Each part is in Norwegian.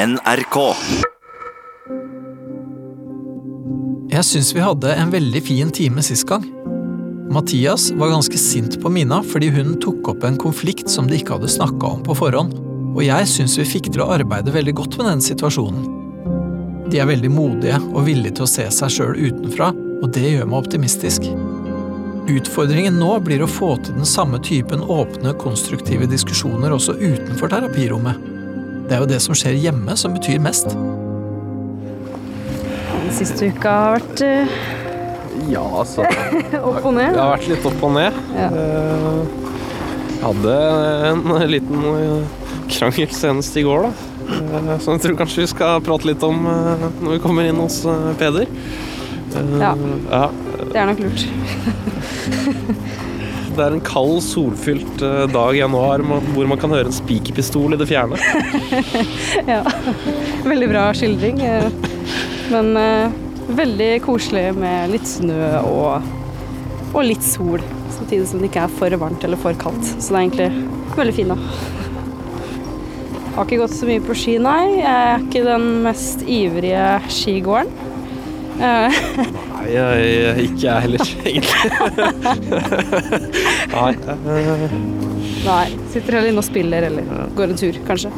NRK. Jeg syns vi hadde en veldig fin time sist gang. Mathias var ganske sint på Mina fordi hun tok opp en konflikt som de ikke hadde snakka om på forhånd, og jeg syns vi fikk til å arbeide veldig godt med den situasjonen. De er veldig modige og villige til å se seg sjøl utenfra, og det gjør meg optimistisk. Utfordringen nå blir å få til den samme typen åpne, konstruktive diskusjoner også utenfor terapirommet. Det er jo det som skjer hjemme som betyr mest. Den siste uka har vært uh... Ja, altså. opp og ned. Det har vært litt opp og ned. Ja. Eh, Jeg hadde en liten eh, krangel senest i går, da. Som jeg tror kanskje vi skal prate litt om når vi kommer inn hos Peder. Ja. ja. Det er nok lurt. Det er en kald, solfylt eh, dag i januar hvor man kan høre en spikerpistol i det fjerne. Ja. Veldig bra skildring. eh, Men eh, veldig koselig med litt snø og, og litt sol. Samtidig som det ikke er for varmt eller for kaldt. Så det er egentlig veldig fin, da. Har ikke gått så mye på ski, nei. Jeg er ikke den mest ivrige skigåeren. nei, Nei, jeg, ikke jeg heller, egentlig. Nei. eh, Nei. Sitter heller inne og spiller eller går en tur, kanskje.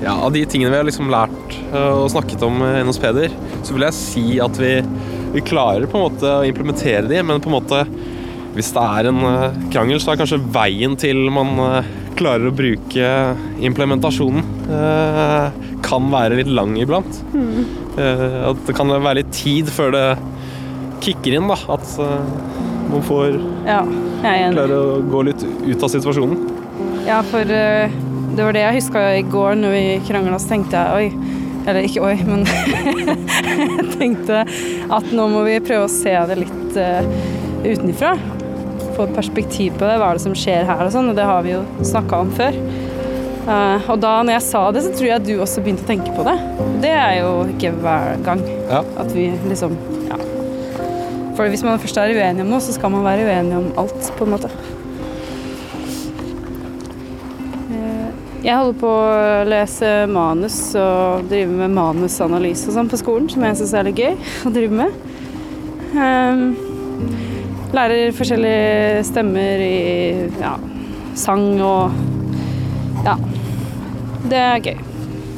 Ja, Av de tingene vi har liksom lært eh, og snakket om eh, inne hos Peder, så vil jeg si at vi, vi klarer på en måte å implementere de, men på en måte hvis det er en eh, krangel, så er kanskje veien til man eh, klarer å bruke implementasjonen, eh, kan være litt lang iblant. Mm. At det kan være litt tid før det kicker inn, da. At eh, man får Ja, klare å gå litt ut av situasjonen. Ja, for uh, det var det jeg huska i går når vi krangla, så tenkte jeg oi. Eller ikke oi, men jeg tenkte at nå må vi prøve å se det litt uh, utenfra. Få et perspektiv på det. Hva er det som skjer her og sånn, og det har vi jo snakka om før. Uh, og da når jeg sa det, så tror jeg du også begynte å tenke på det. Det er jo ikke hver gang Ja. at vi liksom Ja. For hvis man først er uenig om noe, så skal man være uenig om alt, på en måte. Eh, Jeg holder på å lese manus og drive med manusanalyse og sånn på skolen, som jeg syns er litt gøy å drive med. Ehm, lærer forskjellige stemmer i ja, sang og Ja. Det er gøy.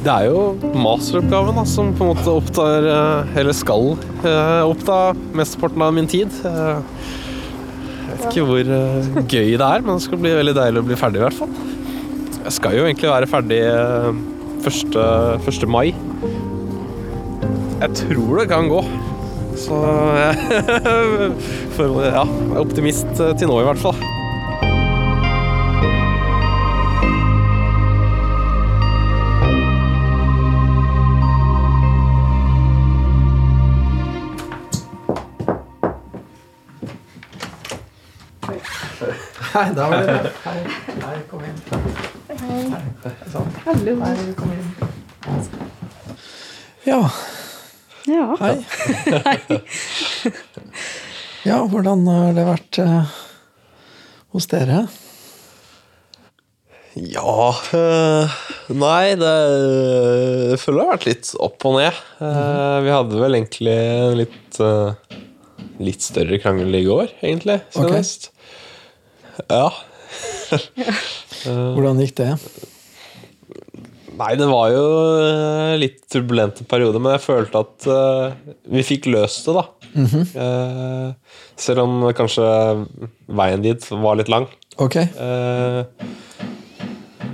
Det er jo masteroppgaven da, som på en måte opptar, eh, eller skal eh, oppta mesteparten av min tid. Eh, Jeg vet ikke hvor gøy det er, men det skal bli veldig deilig å bli ferdig i hvert fall. Jeg skal jo egentlig være ferdig eh, 1. mai. Jeg tror det kan gå. Så jeg for- ja, jeg er optimist til nå i hvert fall. Hei, da var det Hei, hei, kom inn. Hallo. Hei, kom inn. Ja, Ja. hei. Ja, hvordan har det vært eh, hos dere? Ja øh, Nei, det øh, jeg føler det har vært litt opp og ned. Eh, vi hadde vel egentlig en litt uh, Litt større krangel i går, egentlig. Senest. Ja. Hvordan gikk det? Nei, det var jo øh, litt turbulente perioder, men jeg følte at uh, vi fikk løst det, da. Eh, selv om kanskje veien dit var litt lang. Ok,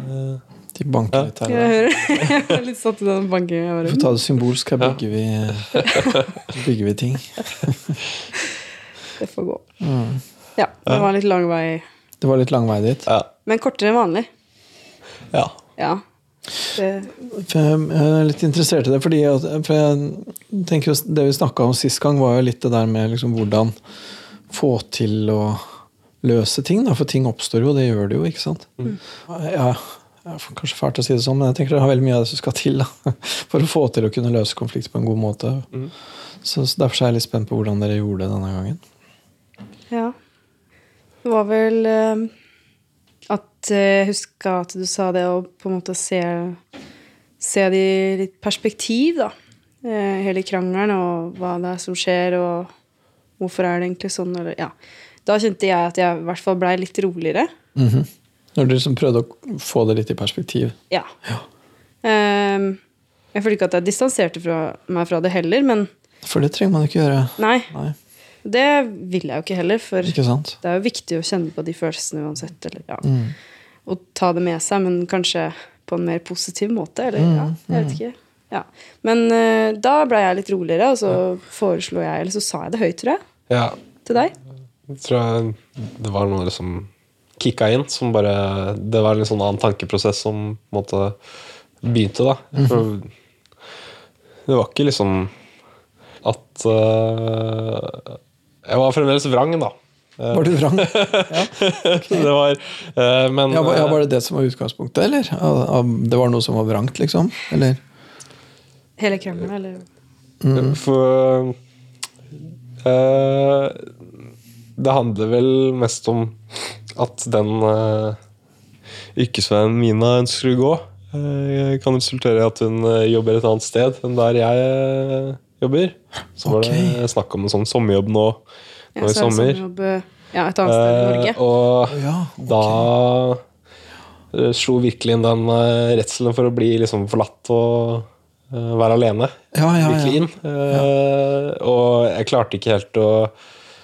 Uh, de banker litt her. Jeg hører jeg er litt satt i den bankinga. Vi får ta det symbolsk, her bygger vi, bygger vi ting. Det får gå. Ja, det var litt lang vei. Det var litt lang vei dit. ja. Men kortere enn vanlig. ja. Ja. Det, jeg er litt interessert i det, fordi at, for jeg tenker jo det vi snakka om sist gang, var jo litt det der med liksom hvordan få til å løse ting. Da, for ting oppstår jo, det gjør det jo, ikke sant? Ja, det er kanskje fælt å si det sånn, men jeg tenker det har veldig mye av det som skal til da, for å få til å kunne løse konflikt på en god måte. Så, så Derfor er jeg litt spent på hvordan dere gjorde det denne gangen. Ja. Det var vel eh, at eh, Jeg huska at du sa det å på en måte se se det i litt perspektiv, da. Eh, hele krangelen og hva det er som skjer, og hvorfor er det egentlig sånn, eller ja. Da kjente jeg at jeg i hvert fall blei litt roligere. Mhm. Når du liksom prøvde å få det litt i perspektiv. Ja. Ehm, jeg følte ikke at jeg distanserte fra, meg fra det heller, men For det trenger man ikke gjøre. nei. Nei, Det vil jeg jo ikke heller, for ikke sant? det er jo viktig å kjenne på de følelsene uansett. Eller, ja. Mm. Og ta det med seg, men kanskje på en mer positiv måte. Eller, Mm, ja, jeg vet ikke. Ja. Men uh, da ble jeg litt roligere, og så foreslo jeg, eller så sa jeg det høyt, tror jeg, Ja, til deg. jeg tror jeg det var noe som kicka inn. Som bare, det var en litt sånn annen tankeprosess som på måte begynte, da. For det var ikke liksom at øh, Jeg var fremdeles vrang, da. Var du vrang? det var øh, Men Ja, var, ja, var det det som var utgangspunktet, eller? Det var noe som var vrangt, liksom? Eller? Hele krangelen, eller Mm. For uh, Det handler vel mest om at den uh, yrkesveien Mina ønsker å gå, uh, kan resultere i at hun jobber et annet sted enn der jeg jobber. Så var det snakk om en sånn sommerjobb nå, ja, nå i så er sommer. sommerjobb, eh, ja, et annet sted i Norge. Eh, og Ja, okay. da eh, slo virkelig inn den redselen for å bli liksom forlatt og være alene. Ja, ja, Virkelig ja. inn. Eh, Og jeg klarte ikke helt å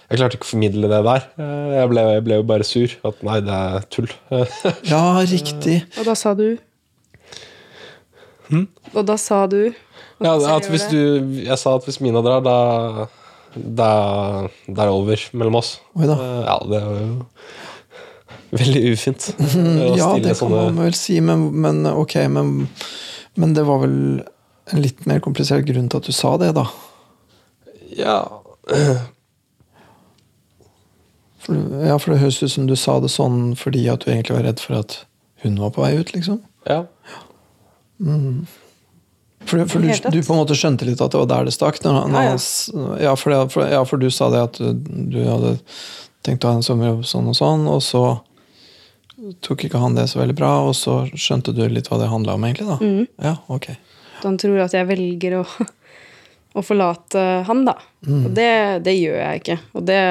jeg klarte ikke å formidle det der. Eh, Jeg ble, jeg ble jo bare sur. At nei, det er tull. Ja, riktig. Og da sa du Og da sa du? Ja, at hvis du, jeg sa at hvis Mina drar, da da, da er det over mellom oss. Oi da. Eh, Ja, det er jo veldig ufint. Mm, Ja, det kan sånne- man vel si, men, men ok, men, men det var vel en litt mer komplisert grunn til at du sa det, da? Ja, For, ja, for det høres ut som du sa det sånn fordi at du egentlig var redd for at hun var på vei ut, liksom? ja. For, for du, du på en måte skjønte litt at det var der det stakk? Når, når Ja, ja. ja, for, det, for, ja, for du sa det at du, du hadde tenkt å ha en sommerjobb sånn og sånn, og så tok ikke han det så veldig bra, og så skjønte du litt hva det handla om, egentlig? da? Mm. Ja, ok. Han tror at jeg velger å, å forlate han, da. Og det, det gjør jeg ikke. Og det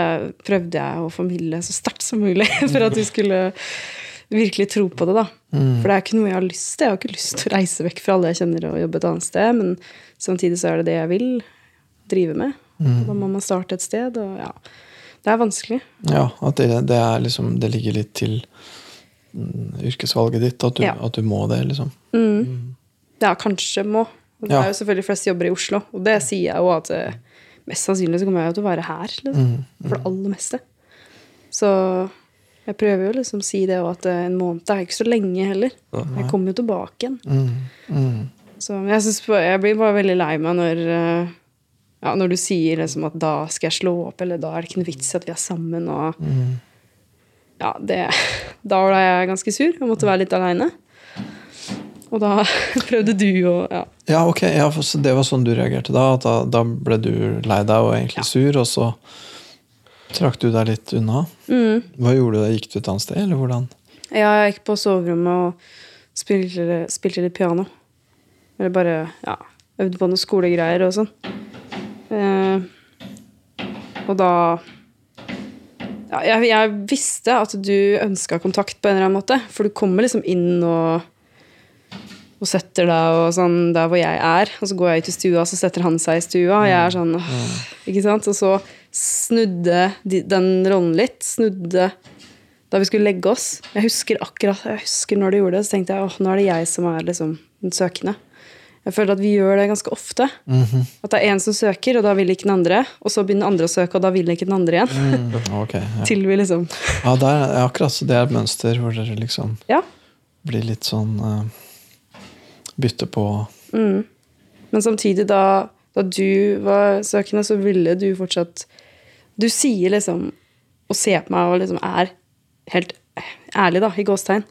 prøvde jeg å formidle så sterkt som mulig for at du skulle virkelig tro på det, da. For det er ikke noe jeg har lyst til. Jeg har ikke lyst til å reise vekk fra alle jeg kjenner og jobbe et annet sted, men samtidig så er det det jeg vil drive med. Og Da må man starte et sted, og ja. Det er vanskelig. Ja, at det, det er liksom Det ligger litt til mm, yrkesvalget ditt, at du, Ja. at du må det, liksom. Ja, kanskje må. Og Det Ja. er jo selvfølgelig flest jobber i Oslo, og det sier jeg jo at eh, mest sannsynlig så kommer jeg jo til å være her, liksom. For det aller meste. Så jeg prøver jo liksom å si det òg, at eh, en måned er ikke så lenge heller. Jeg kommer jo tilbake igjen. Mm, mm. Så jeg, synes, jeg blir bare veldig lei meg når eh, ja, når du sier liksom at da skal jeg slå opp, eller da er det ikke noe vits at vi er sammen. Og, ja, det, da ble jeg ganske sur. Jeg måtte være litt aleine. Og da prøvde du å ja. Ja, ok, ja, det var sånn du reagerte da? At da, da ble du lei deg og egentlig sur, og så trakk du deg litt unna? Mm. Hva gjorde du da? Gikk du et annet sted, eller hvordan? Ja, jeg gikk på soverommet og spilte, spilte litt piano. Eller bare ja, øvde på noen skolegreier og sånn. Eh, og da ja, jeg, jeg visste at du ønska kontakt på en eller annen måte. For du kommer liksom inn og, og setter deg og sånn der hvor jeg er. Og så går jeg ut i stua, så setter han seg i stua. Og jeg er sånn åh, Ikke sant? Og så snudde den rollen litt. Snudde da vi skulle legge oss. Jeg husker akkurat jeg husker når du gjorde det, så tenkte jeg åh, nå er det jeg som er liksom den søkende. Jeg føler at vi gjør det ganske ofte. At det er én som søker, og da vil ikke den andre. Og så begynner den andre å søke, og da vil ikke den andre igjen. Mm, okay, ja. Til vi liksom ja, det er akkurat så det er et mønster hvor dere liksom Ja. blir litt sånn uh, Bytte på Men samtidig, da, da du var søkende, så ville du fortsatt Du sier liksom Og ser på meg og liksom er helt ærlig, da, i gåstegn,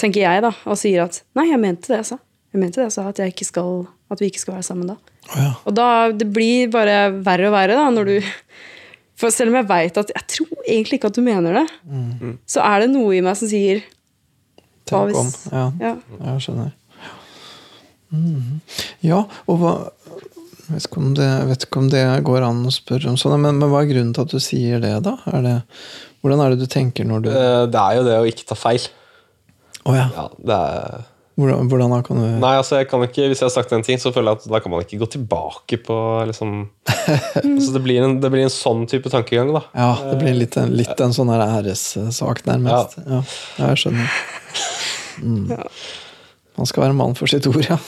tenker jeg, da, og sier at Nei, jeg mente det jeg sa. Jeg mente det jeg sa, at, jeg ikke skal, at vi ikke skal være sammen da. Oh, ja. Og da, det blir bare verre og verre da, når du For selv om jeg veit at Jeg tror egentlig ikke at du mener det, så er det noe i meg som sier Tenk om. Ja, Ja, jeg skjønner. Ja, og hva jeg vet, ikke om det, jeg vet ikke om det går an å spørre om sånn, men, men hva er grunnen til at du sier det, da? Er det, hvordan er det du tenker når du Eh, Det er jo det å ikke ta feil. ja. Ja, det er Hvordan, hvordan da kan du Nei, altså jeg kan ikke, Hvis jeg har sagt en ting, så føler jeg at da kan man ikke gå tilbake på liksom altså det, blir en, det blir en sånn type tankegang, da. Ja, det blir litt, en- litt en sånn æressak, nærmest. Ja. ja, jeg skjønner. Mm. Man skal være mann for sitt ord, ja.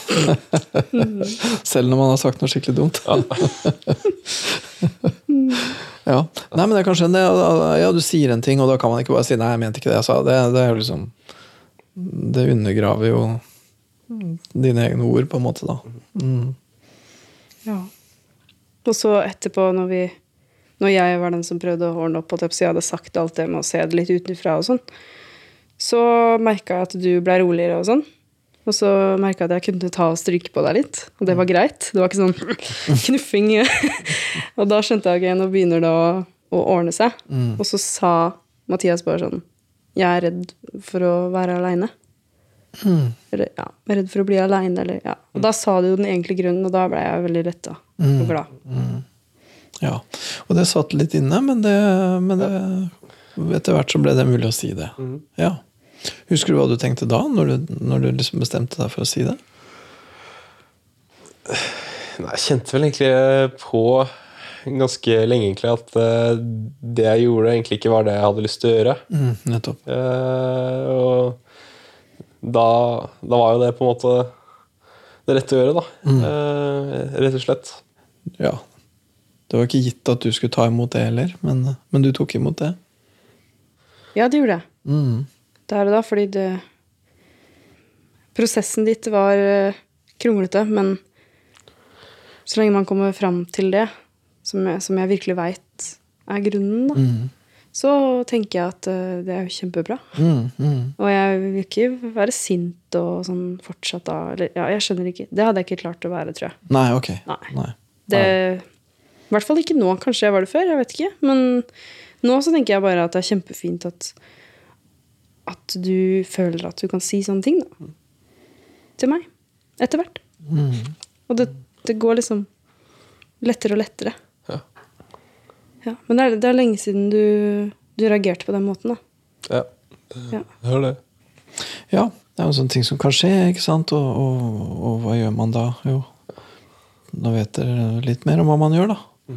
Selv når man har sagt noe skikkelig dumt. ja. Nei, men det er kanskje en, Ja, du sier en ting, og da kan man ikke bare si 'nei, jeg mente ikke det jeg sa'. Det, det er liksom Det undergraver jo dine egne ord, på en måte, da. Mm. Ja. Og så etterpå, når vi Når jeg var den som prøvde å ordne opp, og jeg hadde sagt alt det med å se det litt utenfra og sånn, så merka jeg at du ble roligere og sånn. Og så merka jeg at jeg kunne ta og stryke på deg litt, og det var greit. Det var ikke sånn knuffing. og da skjønte jeg at nå begynner det å, å ordne seg. Og så sa Mathias bare sånn Jeg er redd for å være aleine. Eller ja, jeg er redd for å bli aleine, eller ja. Og da sa du jo den egentlige grunnen, og da ble jeg veldig letta og glad. Ja. Og det satt litt inne, men, det, men det, etter hvert så ble det mulig å si det. Ja. Husker du hva du tenkte da, når du, når du liksom bestemte deg for å si det? Nei, jeg kjente vel egentlig på ganske lenge egentlig at eh, det jeg gjorde, egentlig ikke var det jeg hadde lyst til å gjøre. Mm, nettopp. Eh, og da, da var jo det på en måte det rette å gjøre, da. Eh, rett og slett. Ja. Det var ikke gitt at du skulle ta imot det heller, men, men du tok imot det. Ja, det gjorde jeg. Mm. Der og da, fordi det Prosessen ditt var eh, kronglete, men så lenge man kommer fram til det, som jeg, som jeg virkelig veit er grunnen, da, Mm. så tenker jeg at eh, det er jo kjempebra. Mm, mm. Og jeg vil ikke være sint og sånn fortsatt da. Eller, ja, jeg skjønner ikke. Det hadde jeg ikke klart å være, tror jeg. Nei, ok. Nei. Nei. Det, I hvert fall ikke nå. Kanskje jeg var det før. Jeg vet ikke. Men nå så tenker jeg bare at det er kjempefint at, at du føler at du kan si sånne ting da. til meg. Etter hvert. Mm. Og det, det går liksom lettere og lettere. Ja. Ja, men det er, det er lenge siden du, du reagerte på den måten. da. Ja, Ja. var det. Ja, det er jo sånne ting som kan skje, ikke sant? Og, og, og hva gjør man da? Jo, nå vet dere litt mer om hva man gjør, da.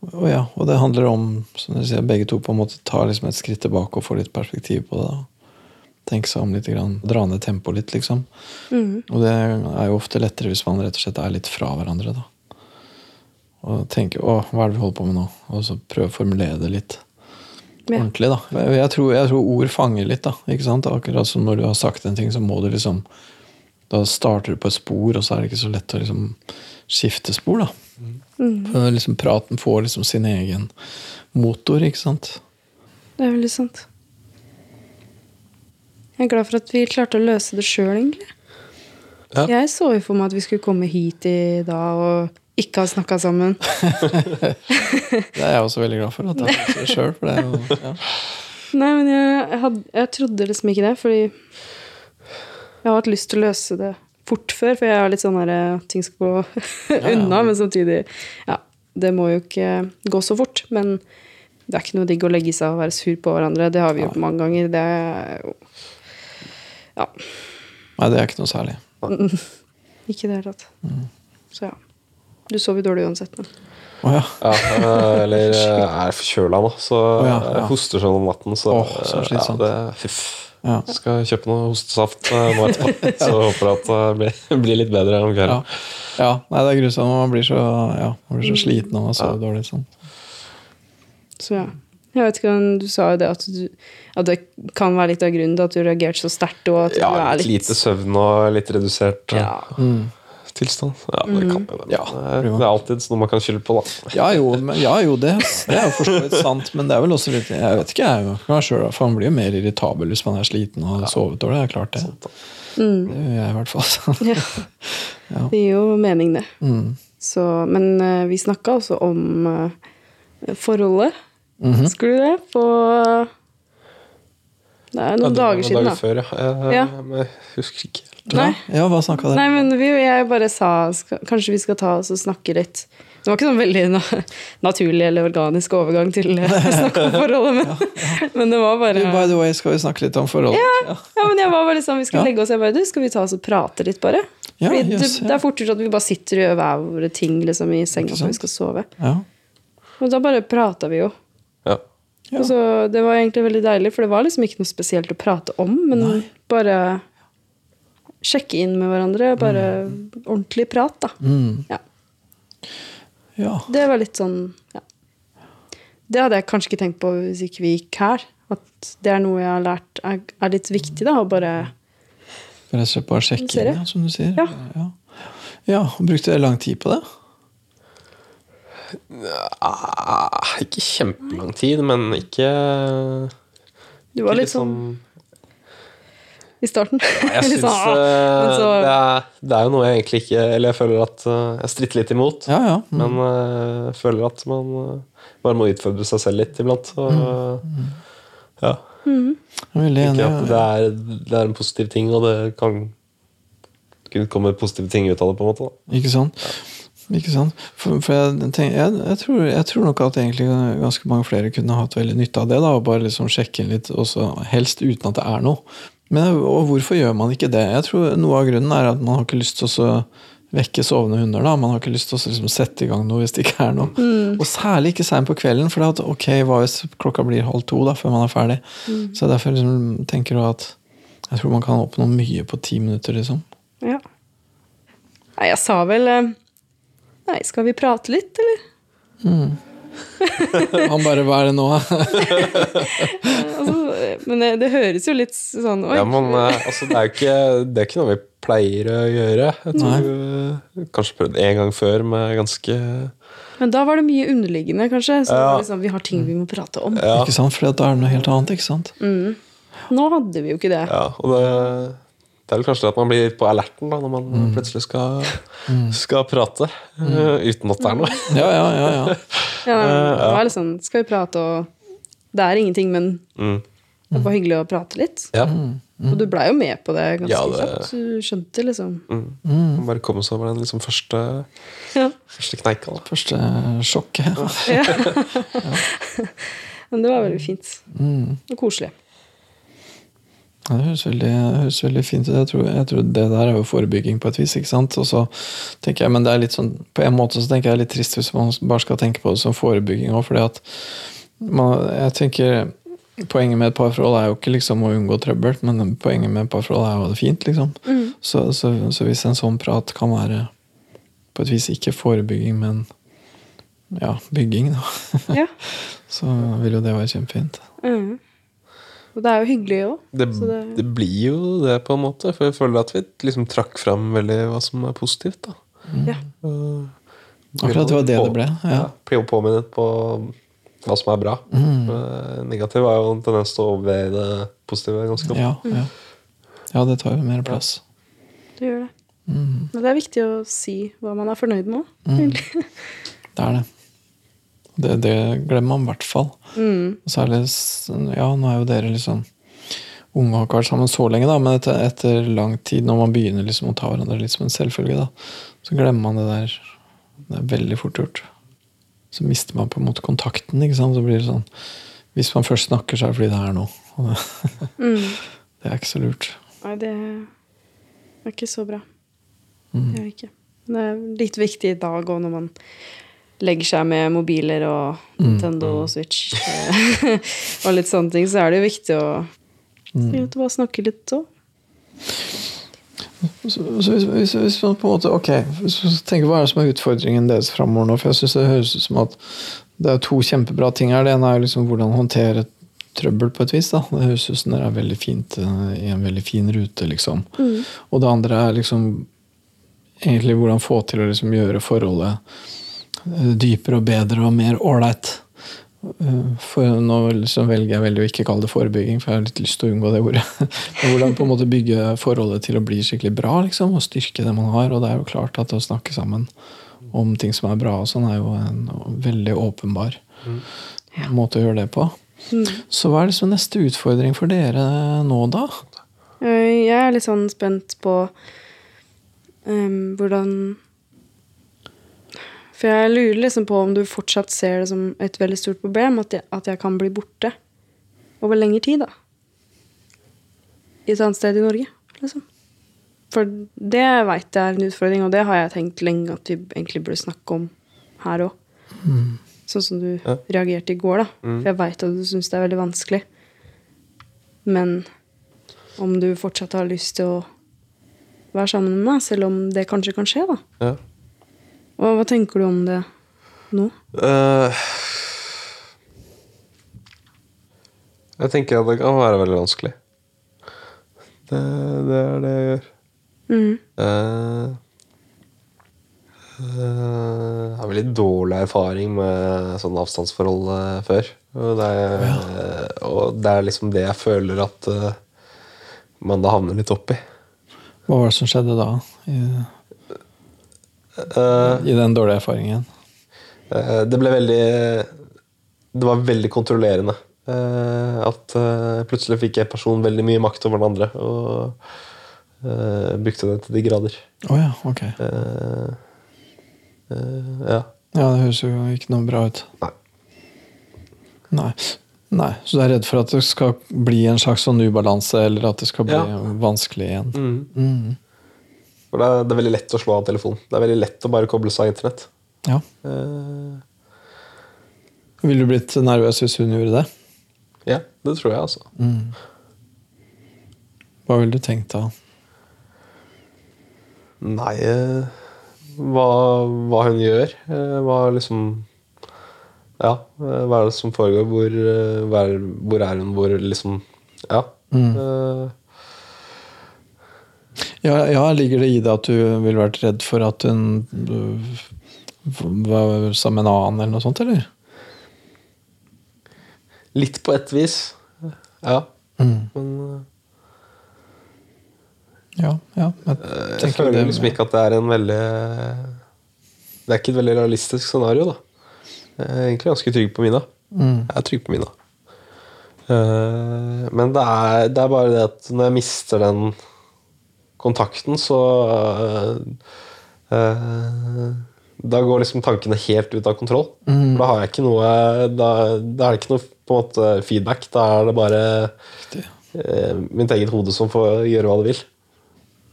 Og ja, og det handler om, som dere sier, begge to på en måte tar liksom et skritt tilbake og får litt perspektiv på det. da. Tenke seg om litt, grann, dra ned tempoet litt, liksom. Mm. Og det er jo ofte lettere hvis man rett og slett er litt fra hverandre, da. Og tenke 'Å, hva er det vi holder på med nå?' Og så prøve å formulere det litt Ja. ordentlig, da. Jeg, tror, jeg tror ord fanger litt, da. Ikke sant? Akkurat som når du har sagt en ting, så må du liksom Da starter du på et spor, og så er det ikke så lett å liksom skifte spor, da. For liksom praten får liksom sin egen motor, ikke sant. Det er veldig sant. Jeg er glad for at vi klarte å løse det sjøl, egentlig. Ja. Jeg så jo for meg at vi skulle komme hit i dag og ikke ha snakka sammen. Det er jeg også veldig glad for. At jeg det selv, for det er jo ja. Nei, men jeg, jeg, had, jeg trodde liksom ikke det, fordi jeg har hatt lyst til å løse det fort før, for jeg har litt sånn at ting skal gå ja. unna, men samtidig Ja, det må jo ikke gå så fort, men det er ikke noe digg å legge seg og være sur på hverandre. Det har vi gjort mange ganger. Det er jo Ja, Nei, det er ikke noe særlig. ikke i det hele tatt. Så ja. Du sover dårlig uansett, men Oh, ja. Ja, eh, eller jeg er forkjøla nå, så ja, jeg ja. hoster sånn om natten. Så, oh, så slitsomt. Ja, det, fyff. Ja. Skal kjøpe noe hostesaft eh, nå etterpå. Så håper jeg at det blir, litt bedre om Ja. kvelden. ja. Nei, det er grusomt. Man blir så, ja, man blir så sliten av å sove dårlig. Sånn. Så ja. Jeg vet ikke, Du sa jo det at, du, at det kan være litt av grunnen til at du reagerte så sterkt. Ja, litt lite søvn og litt redusert Ja. ja. Tilstand. Ja, det kan jo det. Ja, det, er, alltid noe man kan skylde på, da. Ja jo, men, ja, jo det, det er jo for så vidt sant, men det er vel også litt Jeg vet ikke, jeg, meg selv, for man blir jo mer irritabel hvis man er sliten og har sovet dårlig. Det er klart det. Det gjør jeg i hvert fall. ja. Ja. Det gir jo mening, det. Mm. Så, men eh, vi snakka også om eh, forholdet. -hmm. Husker du det? På Det er noen dager siden, da. Før, ja. Jeg, Ja. Men jeg husker ikke helt. Nei. Ja, hva snakka dere Nei, men vi, jeg bare sa skal, kanskje vi skal ta oss og snakke litt. Det var ikke sånn veldig na naturlig eller organisk overgang til eh, å snakke om forholdet, men, men det var bare Du, By the way, skal vi snakke litt om forholdet? Ja. Ja, men jeg var bare sånn, Vi skal Ja. legge oss jeg bare, du, skal vi ta oss og prate litt, bare? Ja, Fordi yes, det, ja. det er fort gjort at vi bare sitter og gjør hver våre ting liksom, i senga når vi skal sove. Ja. Og da bare prata vi jo. Ja. Og så, det var egentlig veldig deilig, for det var liksom ikke noe spesielt å prate om, men Nei. bare sjekke inn med hverandre. Bare ordentlig prat, da. Mm. Ja. ja. Det var litt sånn ja. Det hadde jeg kanskje ikke tenkt på hvis ikke vi gikk her. At det er noe jeg har lært er, er litt viktig, da. Å bare Rett og slett bare sjekke inn, ja, som du sier. Ja. Ja. Brukte dere lang tid på det? Ah, ikke kjempelang tid, men ikke Du var ikke litt sånn liksom- i starten. Jeg syns sånn, ah, så- det, er, det er jo noe jeg egentlig ikke Eller jeg føler at eh, jeg stritter litt imot. Ja, ja. Mm. Men eh, jeg føler at man eh, bare må utfordre seg selv litt iblant. Og, Mm. ja, Mm. Jeg er veldig enig. det er, det er en positiv ting, og det kan kunne komme positive ting ut av det. på en måte da. Ikke sant? Ikke sant? For, for jeg, tenker, jeg, jeg, tror, jeg tror nok at egentlig ganske mange flere kunne hatt veldig nytte av det. da, og Bare liksom sjekke inn litt, også, helst uten at det er noe. Men og hvorfor gjør man ikke det? Jeg tror Noe av grunnen er at man har ikke lyst til å vekke sovende hunder. da, Man har ikke lyst til å liksom sette i gang noe hvis det ikke er noe. Og særlig ikke seint på kvelden, for at, ok, hva hvis klokka blir halv to da, før man er ferdig? Så derfor liksom, tenker du at jeg tror man kan oppnå mye på ti minutter. liksom. Ja. Nei, jeg sa vel eh, Nei, skal vi prate litt, eller? Han bare Hva er det nå? Altså, men det, det høres jo litt sånn Oi. Ja, men eh, altså, det, er jo ikke, det er ikke noe vi pleier å gjøre. Jeg tror vi Kanskje prøvd en gang før med ganske Men da var det mye underliggende, kanskje. Så Ja. liksom, vi har ting vi må prate om. Ja, Ikke sant? For da er det noe helt annet. ikke sant? Nå hadde vi jo ikke det. ja og det, det er vel kanskje det at man blir på alerten da, når man Mm. plutselig skal, skal prate eh, uten at det er noe. Ja, ja, ja. ja. Ja, det var sånn Skal vi prate, og Det er ingenting, men Mm. det var hyggelig å prate litt. Ja. Og du blei jo med på det ganske Ja, det- kjapt. Du skjønte liksom Mm. Man Bare komme seg over den liksom første, ja. første kneika. da. Første sjokket. Ja. Men det var veldig fint. Mm. Og koselig. Ja, Det høres veldig, høres veldig fint ut. Jeg tror, jeg tror det der er jo forebygging på et vis. ikke sant? Og så tenker jeg, Men det er litt sånn, på en måte så tenker jeg det er litt trist hvis man bare skal tenke på det som forebygging òg. fordi at man, jeg tenker Poenget med et parforhold er jo ikke liksom å unngå trøbbel, men poenget med et parforhold er å ha det fint. liksom. Så, så, så hvis en sånn prat kan være på et vis ikke forebygging, men ja, bygging, da, Ja. så vil jo det være kjempefint. Mhm. Og det er jo hyggelig òg. Det, det... det- blir jo det, på en måte. For jeg føler at vi liksom trakk fram veldig hva som er positivt. da. Ja. Og- Akkurat det var det det ble. Ja. Ja. Blir jo påminnet på hva som er bra. Eh, Negativ er jo en tendens til å overveie det positive ganske godt. Ja, ja. ja, det tar jo mer plass. Det gjør det. Mm. Men det er viktig å si hva man er fornøyd med òg. Det er det. Det, det glemmer man i hvert fall. Mm. Særlig Ja, nå er jo dere liksom unge og har ikke vært sammen så lenge, da, men etter, etter lang tid, når man begynner liksom å ta hverandre litt som en selvfølge, da, så glemmer man det der. Det er veldig fort gjort. Så mister man på en måte kontakten. ikke sant? Så blir det sånn Hvis man først snakker, så er det fordi det er noe. Mm. det er ikke så lurt. Nei, det er ikke så bra. Det er ikke. Det er litt viktig i dag òg, når man legger seg med mobiler og Nintendo og Switch eh, og litt sånne ting, så er det jo viktig å mm. bare snakke litt òg. Så, så hvis, hvis, hvis man på en måte Ok, så tenker hva er det som er utfordringen deres framover nå? For jeg syns det høres ut som at det er to kjempebra ting her. Det ene er liksom hvordan håndtere trøbbel på et vis. da. Det høres ut som det er veldig fint eh, i en veldig fin rute, liksom. Og det andre er liksom egentlig hvordan få til å liksom gjøre forholdet dypere og bedre og mer ålreit. Eh, For nå liksom velger jeg veldig å ikke kalle det forebygging, for jeg har litt lyst til å unngå det ordet. Men hvordan på en måte bygge forholdet til å bli skikkelig bra, liksom, og styrke det man har. Og det er jo klart at å snakke sammen om ting som er bra, og sånn, er jo en veldig åpenbar måte å gjøre det på. Så hva er liksom neste utfordring for dere nå, da? Eh, Jeg er litt sånn spent på um, hvordan For jeg lurer liksom på om du fortsatt ser det som et veldig stort problem at jeg, at jeg kan bli borte over lengre tid, da. I et annet sted i Norge, liksom. For det veit jeg er en utfordring, og det har jeg tenkt lenge at vi egentlig burde snakke om her òg. Sånn som du Ja. reagerte i går, da. For jeg veit at du syns det er veldig vanskelig. Men om du fortsatt har lyst til å være sammen med meg, selv om det kanskje kan skje, da. Ja. Og hva tenker du om det nå? Uh, jeg tenker at det kan være veldig vanskelig. Det, det er det jeg gjør. Mm. Uh, uh, jeg har veldig dårlig erfaring med sånne avstandsforhold eh, før. Og det, er, og det er liksom det jeg føler at eh, man da havner litt oppi. Hva var det som skjedde da? I, Uh, i den dårlige erfaringen? Uh, Det ble veldig Det var veldig kontrollerende. Uh, At plutselig fikk en person veldig mye makt over den andre. Og brukte det til de grader. Å ja, ok. Ja. Ja, det høres jo ikke noe bra ut. Nei. Nei. Nei. Så du er redd for at det skal bli en slags sånn ubalanse, eller at det skal bli Ja. vanskelig igjen? Mm. Mm. For det er, det er veldig lett å slå av telefonen. Det er veldig lett å bare koble seg av internett. Ja. Uh, Ville du blitt nervøs hvis hun gjorde det? ja, det tror jeg, altså. Mm. Hva ville du tenkt da? Nei eh, hva, hva hun gjør. eh, Hva liksom Ja, hva er det som foregår? Hvor, hvor er hun? Hvor liksom Ja. Mm. eh, Ja, ja, ligger det i det at du ville vært redd for at hun øh, var sammen med en annen, eller noe sånt, eller? litt på et vis. Ja. Mm. Men eh, Ja, ja. Jeg jeg føler det- liksom ikke at det er en veldig Det er ikke et veldig realistisk scenario, da. Jeg er egentlig ganske trygg på Mina. Mm. Jeg er trygg på Mina. Men det er, det er bare det at når jeg mister den kontakten, så uh, uh, Da går liksom tankene helt ut av kontroll. Mm. Da har jeg ikke noe Da, da er det ikke noe på en måte feedback. Da er det bare eh, mitt eget hode som får gjøre hva det vil.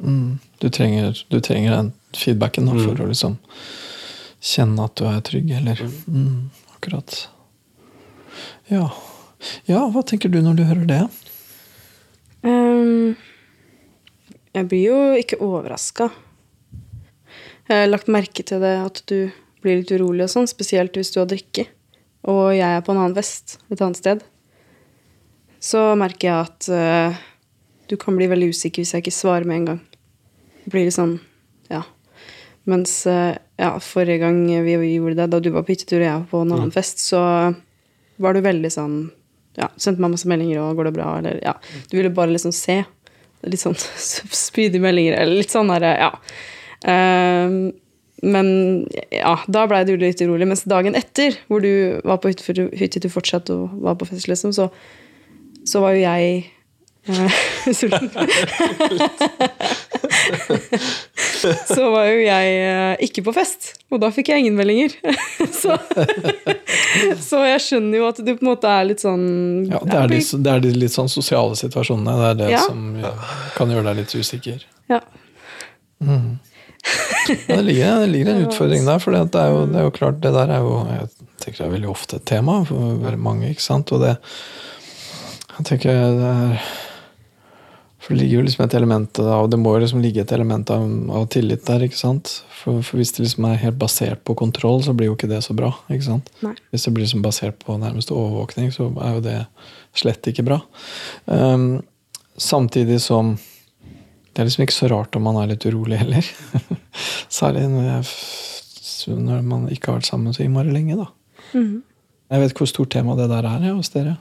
Mm. Du, trenger, du trenger den feedbacken da, Mm. for å liksom kjenne at du er trygg, eller mm. Akkurat. Ja. ja, hva tenker du når du hører det? Ehm, jeg blir jo ikke overraska. Jeg har lagt merke til det at du blir litt urolig og sånn, spesielt hvis du har drikke. Og jeg er på en annen fest et annet sted. Så merker jeg at uh, du kan bli veldig usikker hvis jeg ikke svarer med en gang. Det blir litt sånn, ja. Mens uh, ja, forrige gang vi gjorde det, da du var på hyttetur og jeg var på en annen fest, så var du veldig sånn ja, Sendte meg masse meldinger og 'går det bra?' eller ja. Du ville bare liksom se. Litt sånn spydige meldinger, eller litt sånn derre, ja. Ehm, men ja, da blei du litt urolig. Mens dagen etter, hvor du var på hyttetur fortsatt og var på fest, liksom, så, så var jo jeg sulten. så var jo jeg eh, ikke på fest, og da fikk jeg ingen meldinger. så, så jeg skjønner jo at du på en måte er litt sånn Ja, Det er de, det er de litt sånn sosiale situasjonene. Det er det Ja. som kan gjøre deg litt usikker. Ja. Ja, det, ligger, det ligger en utfordring der, for det er, jo, det er jo klart, det der er jo Jeg tenker det er veldig ofte et tema for mange, ikke sant? Og det Jeg tenker det er For det ligger jo liksom et element av, det må jo liksom ligge et element av, av tillit der, ikke sant? For, for hvis det liksom er helt basert på kontroll, så blir jo ikke det så bra, ikke sant? Nei. Hvis det blir liksom basert på nærmest overvåkning, så er jo det slett ikke bra. Um, samtidig som det er liksom ikke så rart om man er litt urolig heller. Særlig når, jeg, når man ikke har vært sammen så innmari lenge, da. Mhm. Jeg vet hvor stort tema det der er ja, hos dere.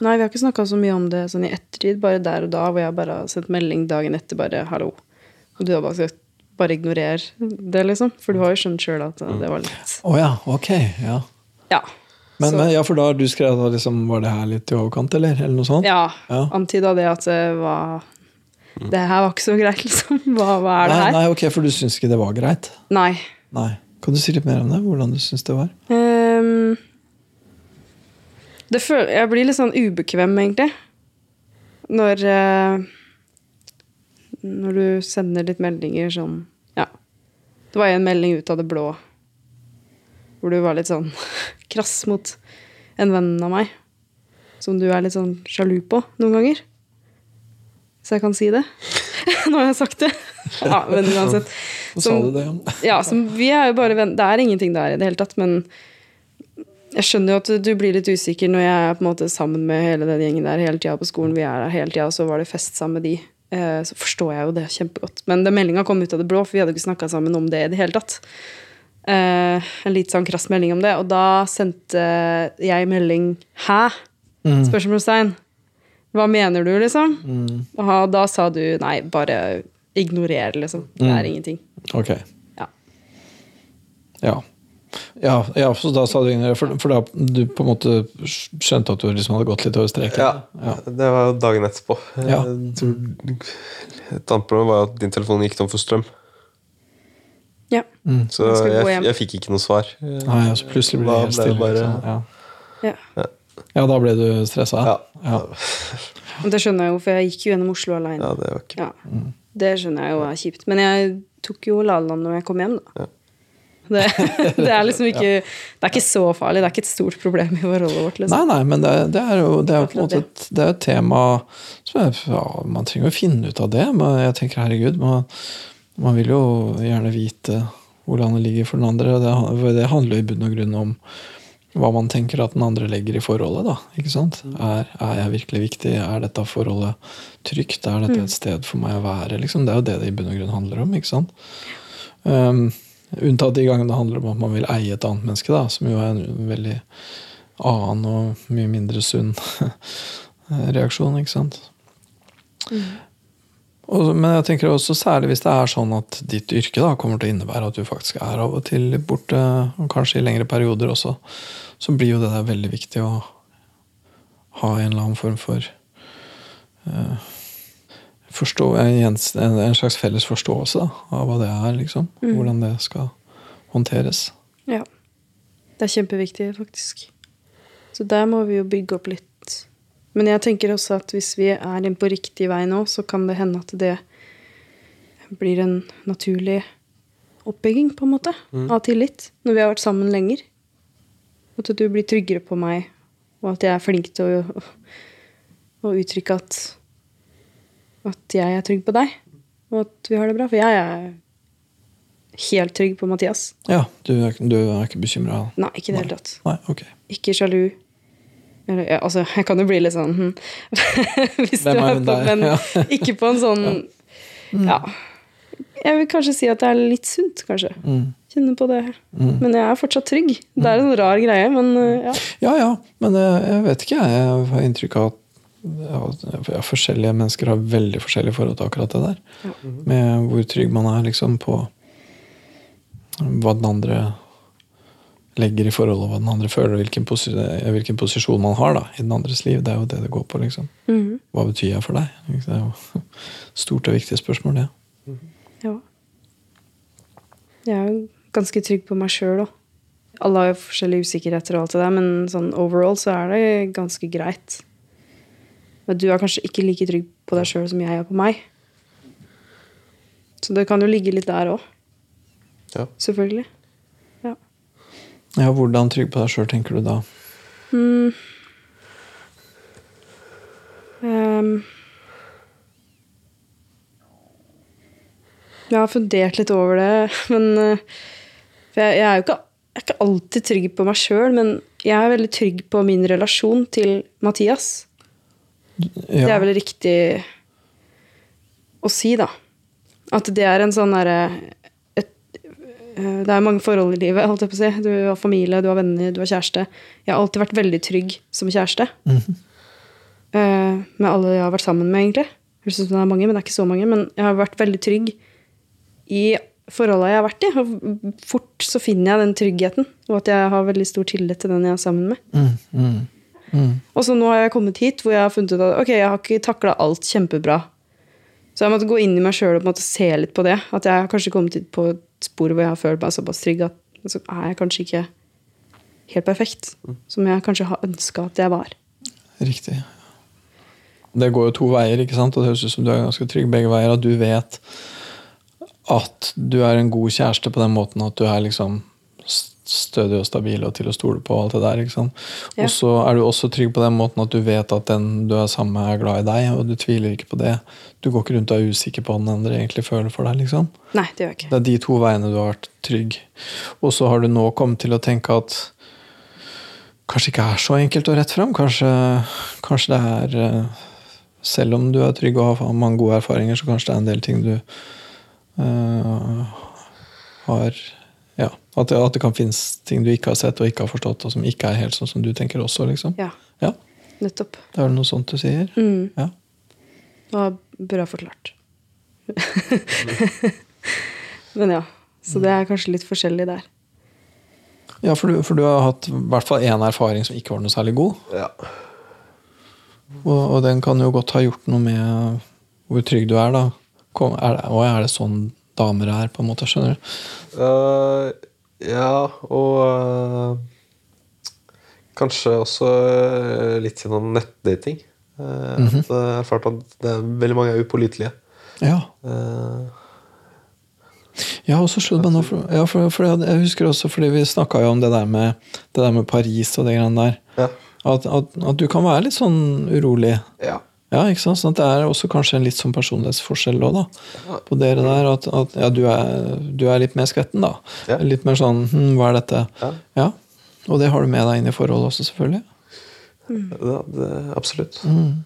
Nei, vi har ikke snakka så mye om det sånn i ettertid, bare der og da, hvor jeg bare har sendt melding dagen etter, bare 'hallo'. Og du har bare sagt 'bare ignorer det', liksom. For du har jo skjønt sjøl at eh, det var litt Å ja, ok. Ja. Ja. Men, men ja, for da har du skrevet at liksom, var det her litt i overkant, eller? Eller noe sånt? Ja, Ja. antyda det at det var Det her var ikke så greit, liksom. Hva, hva er det her? nei, ok, for du syns ikke det var greit? Nei. Nei. Kan du si litt mer om det? Hvordan du syns det var? Ehm, det føl jeg blir litt sånn ubekvem, egentlig. Når eh, Når du sender litt meldinger sånn Ja. Det var en melding ut av det blå hvor du var litt sånn krass mot en venn av meg. Som du er litt sånn sjalu på noen ganger. Så jeg kan si det. Nå har jeg sagt det. Ja, men uansett. Så Som- sa du det, ja. Ja, som, vi er jo bare venn. Det er ingenting der i det hele tatt, men jeg skjønner jo at du blir litt usikker når jeg er på en måte sammen med hele den gjengen der hele tida på skolen. Vi er der hele tida, og så var det fest sammen med de. Eh, Så forstår jeg jo det kjempegodt. Men den meldinga kom ut av det blå, for vi hadde ikke snakka sammen om det i det hele tatt. Eh, En litt sånn krass melding om det, og da sendte jeg melding 'hæ?' Mm. Spørsmålstegn. Hva mener du, liksom? Mm. Og da sa du 'nei, bare ignorer', liksom. Det er ingenting. Ok. Ja. Ja. Ja, ja, så da sa du ignorer, for, for da du på en måte skjønte at du liksom hadde gått litt over streken? Ja, ja. det var dagen etterpå. Ja. Et annet problem var at din telefon gikk tom for strøm. Ja. Så Jeg jeg, fikk ikke noe svar. Nei, altså plutselig ble det helt stille. bare- liksom. ja. ja. ja, da ble du stressa? Ja. ja. Det skjønner jeg jo, for jeg gikk jo gjennom Oslo alene. Ja, det var ikke Ja. Det skjønner jeg jo er kjipt. Men jeg tok jo Laland når jeg kom hjem, da. Det, det er liksom ikke Det er ikke så farlig. Det er ikke et stort problem i forholdet vårt. Liksom. nei, men det, det er jo, det er på en måte et, det er et tema som er, ja, Man trenger jo finne ut av det, men jeg tenker herregud, man, man vil jo gjerne vite hvor landet ligger for den andre. Det, det handler jo i bunn og grunn om hva man tenker at den andre legger i forholdet. da, ikke sant? Er, er jeg virkelig viktig? Er dette forholdet trygt? Er dette et sted for meg å være? liksom? Det er jo det det i bunn og grunn handler om. ikke sant? Um, unntatt de gangene det handler om at man vil eie et annet menneske, da, som jo er en veldig annen og mye mindre sunn reaksjon, ikke sant. Og, men jeg tenker også særlig hvis det er sånn at ditt yrke da kommer til å innebære at du faktisk er av og til borte, og kanskje i lengre perioder også, så blir jo det der veldig viktig å ha en eller annen form for eh, forstå, en, en slags felles forståelse da, av hva det er, liksom. Hvordan det skal håndteres. Ja. Det er kjempeviktig, faktisk. Så der må vi jo bygge opp litt. Men jeg tenker også at hvis vi er inne på riktig vei nå, så kan det hende at det blir en naturlig oppbygging, på en måte, av tillit. Når vi har vært sammen lenger. At du blir tryggere på meg, og at jeg er flink til å, å uttrykke at at jeg er trygg på deg, og at vi har det bra. For jeg er helt trygg på Mathias. Ja, du er, du er ikke bekymra? Nei, ikke i det hele tatt. Nei, ok. Ikke sjalu. Eller, ja, altså, jeg kan jo bli litt sånn hm, Hvis Hvem er hun der? Men Ja. ikke på en sånn Ja. Jeg vil kanskje si at det er litt sunt, kanskje. Mm. Kjenne på det. Men jeg er fortsatt trygg. Det er en rar greie, men uh, ja. Ja ja, men jeg, jeg vet ikke. Jeg har inntrykk av at ja, ja, forskjellige mennesker har veldig forskjellige forhold til akkurat det der. Med hvor trygg man er liksom på hva den andre legger i forholdet, hva den andre føler, og hvilken, posi hvilken posisjon man har da, i den andres liv. Det er jo det det går på. liksom. Mhm. Hva betyr jeg for deg? Det er jo stort og viktig spørsmål, det. ja. Jeg er jo ganske trygg på meg sjøl òg. Alle har jo forskjellige usikkerheter, og alt det der, men sånn overall så er det ganske greit. Men du er kanskje ikke like trygg på deg sjøl som jeg er på meg. Så det kan jo ligge litt der òg. Ja. Selvfølgelig. Ja. Ja, Hvordan trygg på deg sjøl tenker du da? Mm. Um. jeg har fundert litt over det, men eh, For jeg, jeg er jo ikke, jeg er ikke alltid trygg på meg sjøl, men jeg er veldig trygg på min relasjon til Mathias. Det er vel riktig å si, da. At det er en sånn derre eh, Det er mange forhold i livet. holdt jeg på å si. Du har familie, du har venner, du har kjæreste. Jeg har alltid vært veldig trygg som kjæreste. Mm -hmm. uh, med alle jeg har vært sammen med, egentlig. Høres ut som det er mange, men det er ikke så mange. Men jeg har vært veldig trygg i forholda jeg har vært i. Og fort så finner jeg den tryggheten, og at jeg har veldig stor tillit til den jeg er sammen med. Mm, mm, mm. Og så nå har jeg kommet hit hvor jeg har funnet ut at ok, jeg har ikke takla alt kjempebra. Så jeg måtte gå inn i meg sjøl og på en måte se litt på det. At jeg har kanskje kommet hit på et spor hvor jeg har følt meg såpass trygg at så er jeg kanskje ikke helt perfekt. Som jeg kanskje har ønska at jeg var. Riktig. Det går jo to veier, ikke sant? og det høres ut som du er ganske trygg begge veier. At du vet at du er en god kjæreste på den måten at du er liksom stødig og stabil og til å stole på. og alt det der, ikke sant? Ja. Og så er du også trygg på den måten at du vet at den du er sammen med, er glad i deg, og du tviler ikke på det. Du går ikke rundt og er usikker på hva den andre egentlig føler for deg. liksom. Nei, det gjør jeg ikke. Det er de to veiene du har vært trygg. Og så har du nå kommet til å tenke at kanskje ikke er så enkelt og rett fram. Kanskje, kanskje det er eh, Selv om du er trygg og har mange gode erfaringer, så kanskje det er en del ting du uh, har Ja, at det, at det kan finnes ting du ikke har sett og ikke har forstått, og som ikke er helt sånn som du tenker også, liksom. Ja, Ja, nettopp. det er det noe sånt du sier? Mm. Ja. Det var bra forklart. Men ja. Så det er kanskje litt forskjellig der. Ja, for du, for du har hatt i hvert fall én erfaring som ikke var noe særlig god. Ja. Og, og den kan jo godt ha gjort noe med hvor trygg du er, da. Kom, er det, er det sånn damer er, på en måte? Skjønner du? Uh, ja, og uh, kanskje også eh, litt gjennom nettdating. Uh, Mhm. Jeg har erfart at det er veldig mange er upålitelige. Ja. Eh, Ja, og så slo det meg nå for, ja, for, for jeg, jeg husker også fordi vi snakka jo om det der med, det der med Paris og det greiene der. ja. At, at, at du kan være litt sånn urolig. ja. Ja, ikke sant? Sånn at det er også kanskje en litt sånn personlighetsforskjell òg, da. På dere der. At, at ja, du er, du er litt mer skvetten, da. Ja. Litt mer sånn hm, hva er dette? Ja. ja. Og det har du med deg inn i forholdet også, selvfølgelig. Ja, det, absolutt. Mm,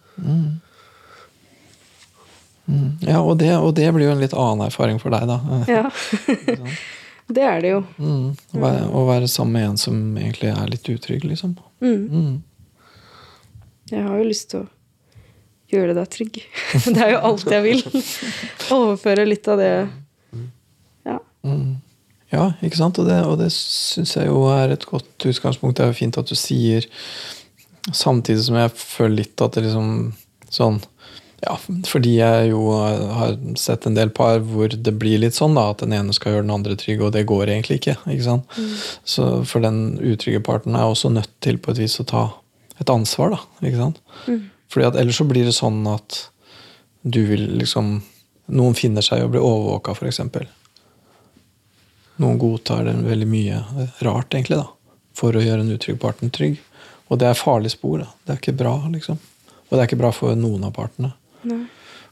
Ja, og det, og det blir jo en litt annen erfaring for deg, da. Ja. det er det jo. Mm. Å, være, å være sammen med en som egentlig er litt utrygg, liksom. Mm. Mm. Jeg har jo lyst til å gjøre deg trygg. Det er jo alt jeg vil. Overføre litt av det Ja. Mm. Ja, ikke sant? Og det, og det syns jeg jo er et godt utgangspunkt. Det er jo fint at du sier Samtidig som jeg føler litt at det liksom sånn ja, fordi jeg jo har sett en del par hvor det blir litt sånn da, at den ene skal gjøre den andre trygg, og det går egentlig ikke. ikke sant? Så For den utrygge parten er også nødt til på et vis å ta et ansvar. da, ikke sant? Fordi at Ellers så blir det sånn at du vil liksom Noen finner seg i å bli overvåka, f.eks. Noen godtar det veldig mye rart, egentlig, da, for å gjøre en utrygg partner trygg. Og det er farlig spor. da. Det er ikke bra, liksom. Og det er ikke bra for noen av partene. Nei.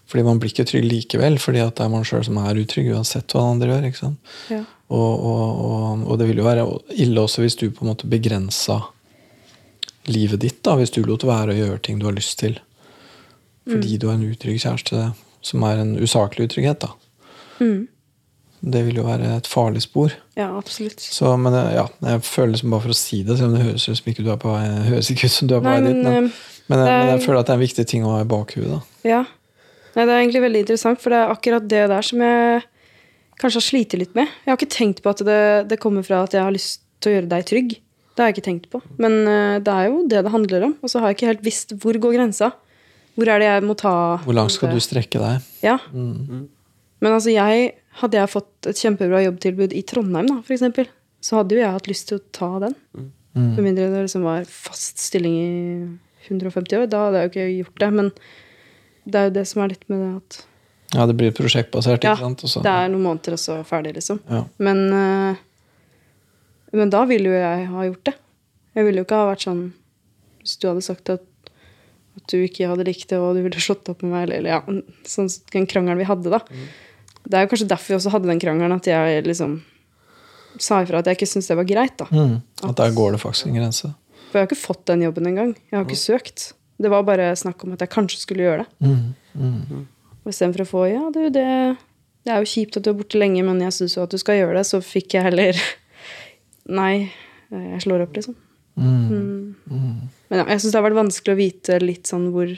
Fordi man blir ikke trygg likevel, fordi at det er man sjøl som er utrygg, uansett hva andre gjør. ikke sant? Ja. Og, og, og, og det ville jo være ille også hvis du på en måte begrensa livet ditt, da, hvis du lot være å gjøre ting du har lyst til. Fordi du er en utrygg kjæreste som er en usaklig utrygghet. da. Mm. Det vil jo være et farlig spor. ja, absolutt. Så, men eh, ja, jeg føler liksom bare for å si det, selv om det høres ut som ikke du er på høres ikke ut som du er på Nei, vei dit. men Men, eh, men, jeg, men jeg føler at det er en viktig ting å ha i bakhuet. da. Ja. Nei, det er egentlig veldig interessant, for det er akkurat det der som jeg kanskje har slitt litt med. Jeg har ikke tenkt på at det, det kommer fra at jeg har lyst til å gjøre deg trygg. Det har jeg ikke tenkt på. Men eh, det er jo det det handler om. Og så har jeg ikke helt visst hvor går grensa. Hvor er det jeg må ta Hvor langt skal du strekke deg? Ja. Men altså, jeg Hadde jeg fått et kjempebra jobbtilbud i Trondheim, da, eksempel, så hadde jo jeg hatt lyst til å ta den. Med mindre det liksom var fast stilling i 150 år. Da hadde jeg jo ikke gjort det. Men det er jo det som er litt med det at Ja, det blir prosjektbasert, Ja, ikke sant? Ja, det er noen måneder, og så ferdig, liksom. Ja. Men, eh, men da ville jo jeg ha gjort det. Jeg ville jo ikke ha vært sånn Hvis du hadde sagt at, at du ikke hadde likt det, og du ville slått opp med meg, eller ja, sånn den krangelen vi hadde, da. Det er jo kanskje derfor vi også hadde den krangelen, at jeg liksom sa ifra at jeg ikke syntes det var greit, da. Mm, at der går det faktisk en grense. For jeg har ikke fått den jobben engang. Jeg har ikke søkt. Det var bare snakk om at jeg kanskje skulle gjøre det. Mm, mm. Og istedenfor å få Ja, du, det, det er jo kjipt at du er borte lenge, men jeg syns jo at du skal gjøre det, så fikk jeg heller Nei, jeg slår opp, liksom. Mm. Men ja, jeg syns det har vært vanskelig å vite litt sånn hvor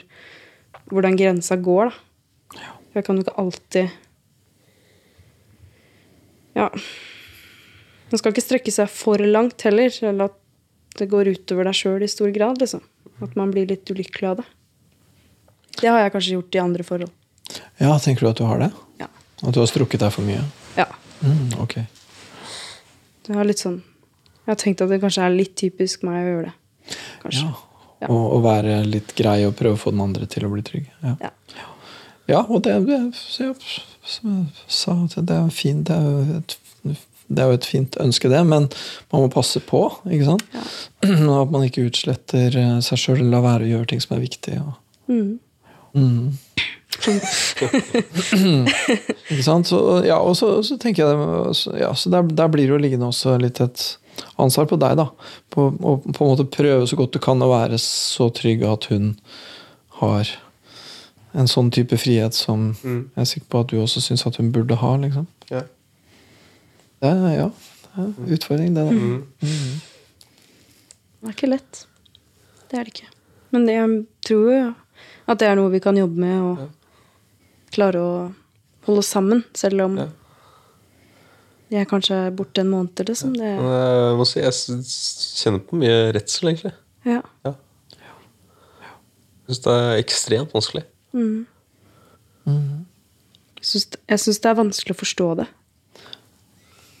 hvordan grensa går, da. For jeg kan jo ikke alltid Ja. Man skal ikke strekke seg for langt heller, eller at det går utover deg sjøl i stor grad, liksom. At man blir litt ulykkelig av det. Det har jeg kanskje gjort i andre forhold. Ja, tenker du at du har det? Ja. At du har strukket deg for mye? Ja. Mm, ok. Det er litt sånn Jeg har tenkt at det kanskje er litt typisk meg å gjøre det. Kanskje. Ja. Ja. Og, og være litt grei og prøve å få den andre til å bli trygg. Ja, Ja. ja og det, som jeg sa, det er, fin, det, er jo et, fint ønske, det, men man må passe på. ikke sant? At man ikke utsletter eh, seg sjøl lar være å gjøre ting som er viktig. Mm. Mm. ikke sant? Så, ja, og så, så tenker jeg ja, så der, der blir det jo liggende også litt et ansvar på deg. da, På å på en måte prøve så godt du kan å være så trygg at hun har en sånn type frihet som Mm. jeg er sikker på at du også syns at hun burde ha. liksom. Ja. Det er, ja, det er en utfordring, det. da. Mm. Det er ikke lett. Det er det ikke. Men det, jeg tror jo at det er noe vi kan jobbe med og Ja. klare å holde sammen, selv om Ja. Jeg er kanskje borte en måned, liksom. Det, Men jeg må si, jeg kjenner på mye redsel, egentlig. ja. Ja. Jeg syns det er ekstremt vanskelig. Mm. Syns- Jeg syns det er vanskelig å forstå det.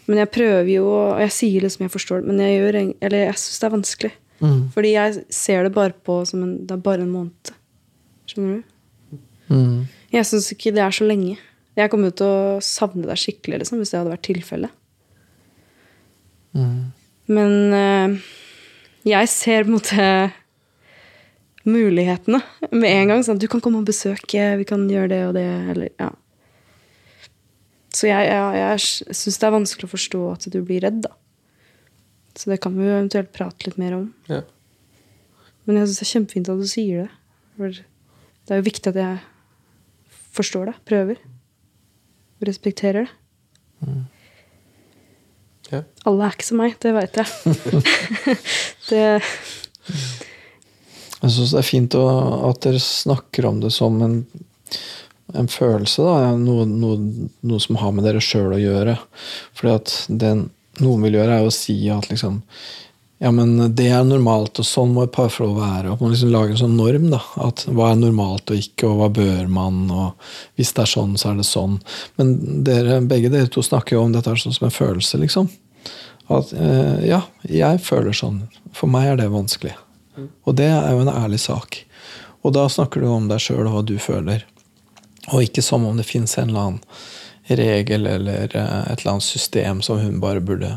Men jeg prøver jo, og jeg sier liksom jeg forstår det, men jeg gjør Eller jeg syns det er vanskelig. Mm. Fordi jeg ser det bare på som en Det er bare en måned. Skjønner du? Mm. Jeg syns ikke det er så lenge. Jeg kommer jo til å savne deg skikkelig liksom, hvis det hadde vært tilfellet. Mm. Men eh, jeg ser på en måte mulighetene med en gang. Sånn, du kan komme og besøke, vi kan gjøre det og det. Eller, ja. Så jeg, jeg, jeg syns det er vanskelig å forstå at du blir redd, da. Så det kan vi jo eventuelt prate litt mer om. Ja. Men jeg syns det er kjempefint at du sier det. For det er jo viktig at jeg forstår det, prøver. Respekterer det. Ja. Alle er ikke som meg, det veit jeg. det Jeg syns det er fint å, at dere snakker om det som en, en følelse. Da. Noe, noe, noe som har med dere sjøl å gjøre. Fordi at det noen vil gjøre, er å si at liksom ja, men det er normalt, og sånn må et parforhold være. At man liksom lager en sånn norm. da, at Hva er normalt og ikke, og hva bør man? og Hvis det er sånn, så er det sånn. Men dere, begge dere to snakker jo om dette sånn som en følelse, liksom. At eh, ja, jeg føler sånn. For meg er det vanskelig. Og det er jo en ærlig sak. Og da snakker du om deg sjøl og hva du føler. Og ikke som om det fins en eller annen regel eller eh, et eller annet system som hun bare burde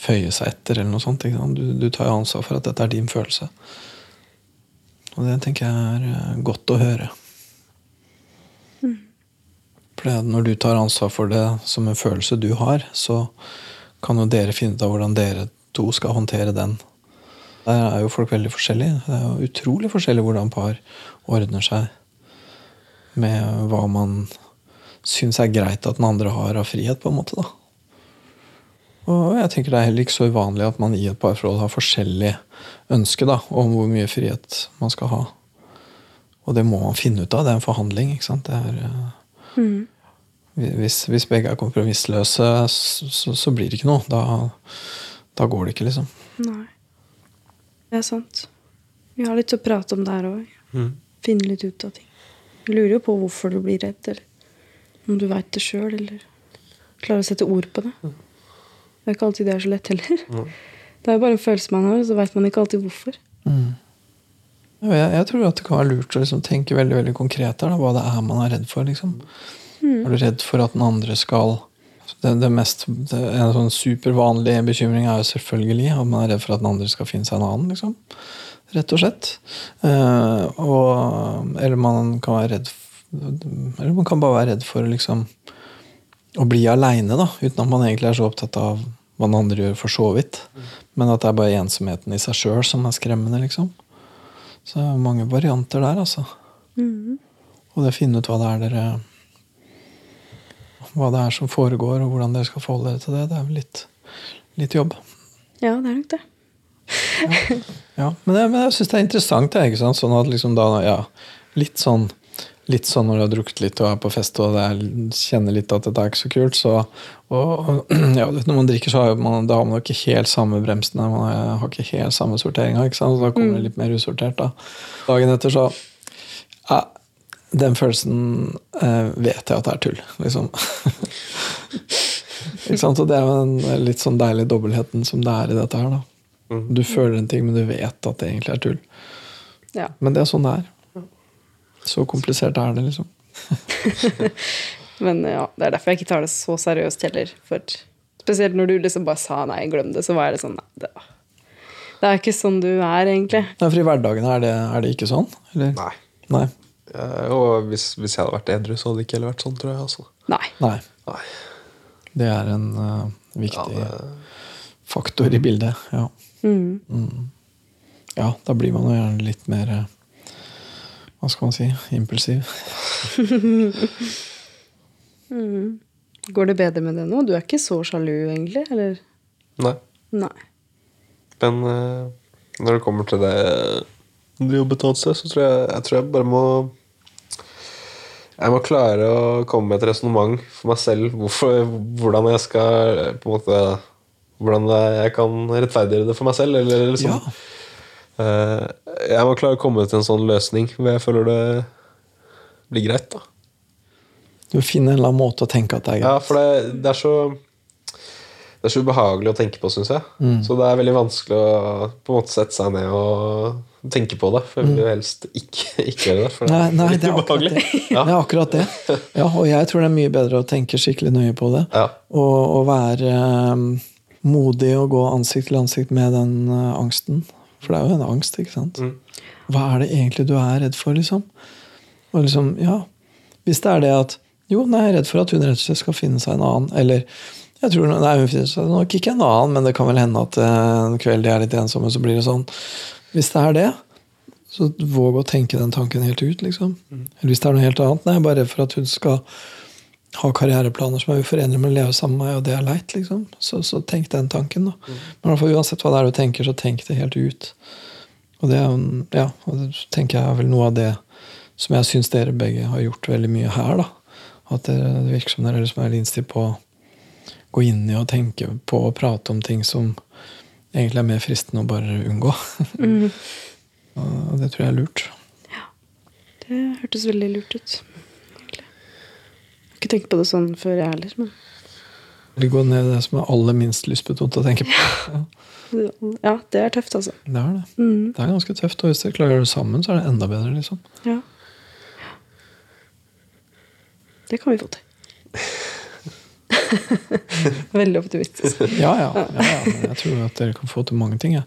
føye seg etter. eller noe sånt. Du, du tar jo ansvar for at dette er din følelse. Og det tenker jeg er eh, godt å høre. For det at når du tar ansvar for det som en følelse du har, så kan jo dere finne ut av hvordan dere to skal håndtere den. Der er jo folk veldig forskjellige. Det er jo utrolig forskjellig hvordan par ordner seg med hva man syns er greit at den andre har av frihet, på en måte. da. Og jeg tenker det er heller ikke så uvanlig at man i et parforhold har forskjellig ønske da, om hvor mye frihet man skal ha. Og det må man finne ut av. Det er en forhandling. ikke sant? Det er, eh, mm. hvis, hvis begge er kompromissløse, så, så, så blir det ikke noe. Da, da går det ikke, liksom. Nei. Det er sant. Vi har litt å prate om der òg. Mm. Finne litt ut av ting. Jeg lurer jo på hvorfor du blir redd, eller om du veit det sjøl, eller klarer å sette ord på det. Det er ikke alltid det er så lett heller. Mm. Det er jo bare en følelse man har, og så veit man ikke alltid hvorfor. Mm. Jeg, jeg tror at det kan være lurt å liksom tenke veldig veldig konkret her, da, hva det er man er redd for. liksom. Er du redd for at den andre skal det, det mest, det, En sånn supervanlig bekymring er jo selvfølgelig at man er redd for at den andre skal finne seg en annen. liksom. Rett og slett. Eh, og, eller man kan være redd for, Eller man kan bare være redd for liksom å bli aleine, uten at man egentlig er så opptatt av hva den andre gjør, for så vidt. Men at det er bare ensomheten i seg sjøl som er skremmende, liksom. Så det er mange varianter der, altså. Mhm. Og det å finne ut hva det er dere Hva det er som foregår, og hvordan dere skal forholde dere til det, det er vel litt, litt jobb. Ja, det er nok det. Ja, men, det, men jeg syns det er interessant. Sant? Sånn at liksom da, ja, litt sånn litt sånn når du har drukket litt og er på fest og det er, kjenner litt at dette er ikke så kult, så og, ja, Når man drikker, så har man, da har man ikke helt samme bremsene, man har ikke helt samme sorteringa. Da kommer det litt mer usortert. da. Dagen etter så ja, Den følelsen eh, vet jeg at det er tull, liksom. ikke sant? Og det er jo den litt sånn deilige dobbeltheten som det er i dette her. da. Du føler en ting, men du vet at det egentlig er tull. Ja. Men det er sånn det er. Så komplisert er det, liksom. Men ja, det er derfor jeg ikke tar det så seriøst heller. For spesielt når du liksom bare sa nei, glem det, så var det sånn nei, det, det er ikke sånn du er, egentlig. Nei, for i hverdagen er det, er det ikke sånn? Eller? Nei. Nei. Uh, og hvis, hvis jeg hadde vært edru, så hadde det ikke heller vært sånn, tror jeg. Altså. Nei. Nei. Nei. Det er en uh, viktig Ja, det, faktor i bildet. Ja. Mm. ja, da blir man jo gjerne litt mer eh, Hva skal man si? Impulsiv. Går det bedre med det nå? Du er ikke så sjalu, egentlig? Eller? nei. Nei. Men uh, når det kommer til det det jobbet et annet så tror jeg, jeg tror jeg bare må Jeg må klare å komme med et resonnement for meg selv hvorfor, hvordan jeg skal eh, på en måte Hvordan jeg kan rettferdiggjøre det for meg selv. Eller sånn Ja. Eh, jeg må klare å komme til en sånn løsning hvor jeg føler det blir greit. da Du finner en eller annen måte å tenke at det er greit. Ja, for det, det er så Det er så ubehagelig å tenke på, syns jeg. Så det er veldig vanskelig å på en måte sette seg ned og tenke på det. For jeg vil jo helst ikke, ikke gjøre det. For det Nei, er litt det er akkurat ubehagelig. det. Det er akkurat det. Ja, og jeg tror det er mye bedre å tenke skikkelig nøye på det. Ja. Og, og være um, modig og gå ansikt til ansikt med den uh, angsten. For det er jo en angst, ikke sant? Hva er det egentlig du er redd for, liksom? Og liksom, ja Hvis det er det at Jo, nei, jeg er redd for at hun rett og slett skal finne seg en annen. Eller jeg tror, nei, hun finner seg nok ikke en annen, men det kan vel hende at eh, en kveld de er litt ensomme, så blir det sånn. Hvis det er det, så våg å tenke den tanken helt ut, liksom. Eller hvis det er noe helt annet. Nei, jeg er bare redd for at hun skal ha karriereplaner som er uforenlige med å leve sammen med meg, og det er leit, liksom. Så, så tenk den tanken, da. Men i hvert fall uansett hva det er du tenker, så tenk det helt ut. Og det er ja, og det tenker jeg er vel noe av det som jeg syns dere begge har gjort veldig mye her, da. At det, det virker som dere liksom er veldig innstilt på å gå inn i og tenke på og prate om ting som egentlig er mer fristende å bare unngå. og det tror jeg er lurt. Ja. Det hørtes veldig lurt ut. Jeg har ikke tenkt på det sånn før, jeg heller. Men Eller gå ned i det som er aller minst lystbetont å tenke på. Ja, ja, det er tøft, altså. det er det. Mm. Det er ganske tøft, og hvis dere klarer det sammen, så er det enda bedre. liksom. Ja. Det kan vi få til. Veldig optimistisk. Ja, ja, ja, ja, men jeg tror at dere kan få til mange ting. Ja.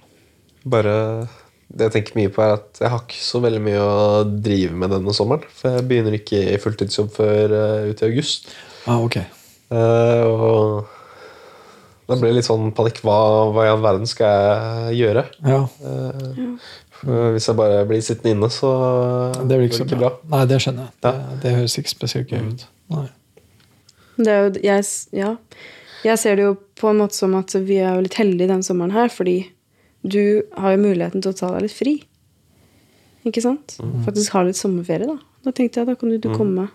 Bare Det jeg tenker mye på, er at jeg har ikke så veldig mye å drive med denne sommeren. For jeg begynner ikke i fulltidsjobb før uh, ut i august. Ah, ok. Uh, og ble det litt sånn panikk. Hva, hva i all verden skal jeg gjøre? Ja, Uh, Hvis jeg bare blir sittende inne, så Det blir ikke så bra. Nei, det skjønner jeg. Ja. Det, det høres ikke spesielt gøy ut. Nei. Det er jo, jeg, ja. jeg ser det jo på en måte som at vi er jo litt heldige den sommeren her, fordi du har jo muligheten til å ta deg litt fri. Ikke sant? Faktisk ha litt sommerferie, da. Da tenkte jeg da kan du, du komme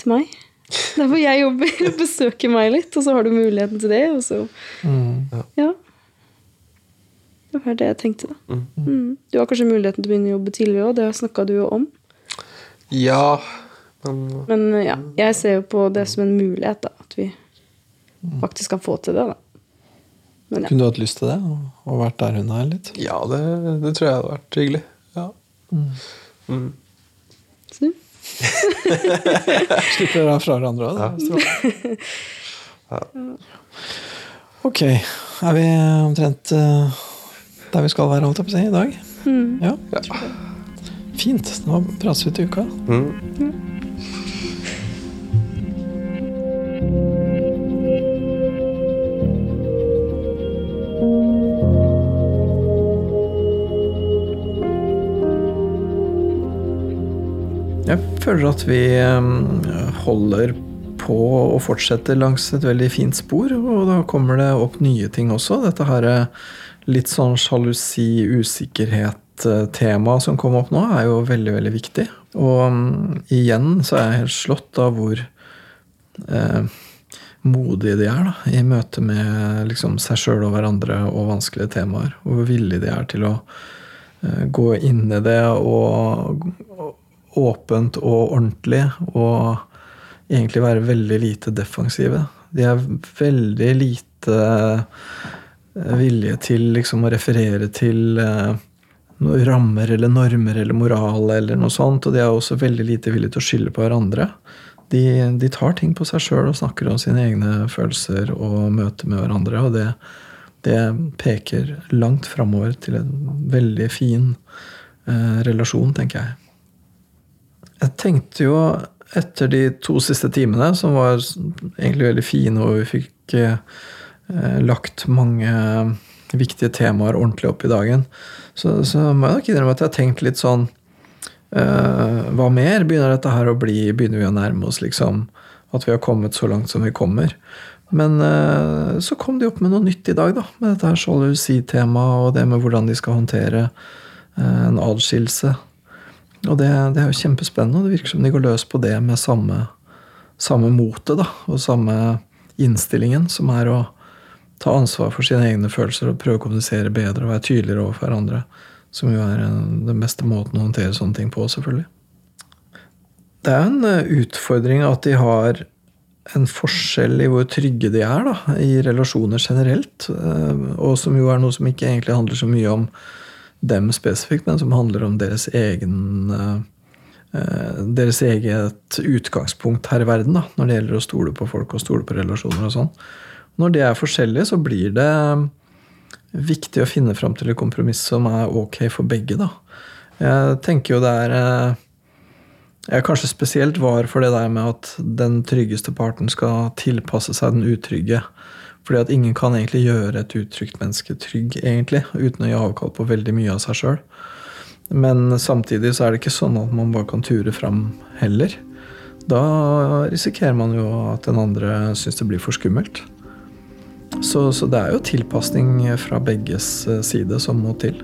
til meg. Der hvor jeg jobber. Besøke meg litt, og så har du muligheten til det. Og så Mm. Ja. Det var det jeg tenkte, da. Mm. Du har kanskje muligheten til å begynne å jobbe tidligere òg, det snakka du jo om. Ja, men Men ja, jeg ser jo på det som en mulighet, da. At vi faktisk kan få til det, da. Men ja. Kunne du hatt lyst til det? Og, vært der hun er litt? Ja, det, det tror jeg hadde vært hyggelig. Ja. Mm. Mm. Slipper dere fra hverandre òg? Ok. Er vi omtrent eh, der vi skal være, holdt jeg på å si, i dag? Ja. Ja. Fint. Nå prates vi til uka. Mm. Jeg føler at vi eh, holder på å fortsette langs et veldig fint spor, og da kommer det opp nye ting også. Dette her eh, litt sånn sjalusi, usikkerhet-tema som kom opp nå, er jo veldig, veldig viktig. Og um, igjen så er jeg helt slått av hvor eh, modige de er da, i møte med liksom, seg sjøl og hverandre og vanskelige temaer. Og hvor villige de er til å eh, gå inn i det og, og åpent og ordentlig. Og egentlig være veldig lite defensive. De er veldig lite vilje til liksom, å referere til eh, noen rammer eller normer eller moral eller noe sånt. Og de er også veldig lite villige til å skylde på hverandre de, de tar ting på seg sjøl og snakker om sine egne følelser og møter med hverandre. Og det, det peker langt framover til en veldig fin eh, relasjon, tenker jeg. Jeg tenkte jo etter de to siste timene, som var egentlig veldig fine, og vi fikk eh, lagt mange viktige temaer ordentlig opp i dagen, så, så må jeg nok innrømme at jeg har tenkt litt sånn eh, hva mer begynner dette her å bli? Begynner vi å nærme oss liksom at vi har kommet så langt som vi kommer? Men eh, så kom de opp med noe nytt i dag, da. Med dette her sjalusi-temaet og det med hvordan de skal håndtere uh, en adskillelse. Og det, det, er jo kjempespennende, og det virker som de går løs på det med samme, samme motet og samme innstillingen, som er å ta ansvar for sine egne følelser og prøve å kommunisere bedre og være tydeligere overfor hverandre. Som jo er den beste måten å håndtere sånne ting på, selvfølgelig. Det er en eh, utfordring at de har en forskjell i hvor trygge de er da, i relasjoner generelt. Eh, og som jo er noe som ikke egentlig handler så mye om dem spesifikt, men som handler om deres egen eh, deres eget utgangspunkt her i verden da, når det gjelder å stole på folk og stole på relasjoner. og sånn. Når det er forskjellig, så blir det viktig å finne fram til et kompromiss som er ok for begge. da. Jeg tenker jo det er eh, Jeg kanskje spesielt var for det der med at den tryggeste parten skal tilpasse seg den utrygge. Fordi at ingen kan egentlig gjøre et utrygt menneske trygg, egentlig, uten å gi avkall på veldig mye av seg sjøl. Men samtidig så er det ikke sånn at man bare kan ture fram heller. Da risikerer man jo at den andre syns det blir for skummelt. Så, så det er jo tilpasning fra begges eh, side som må til.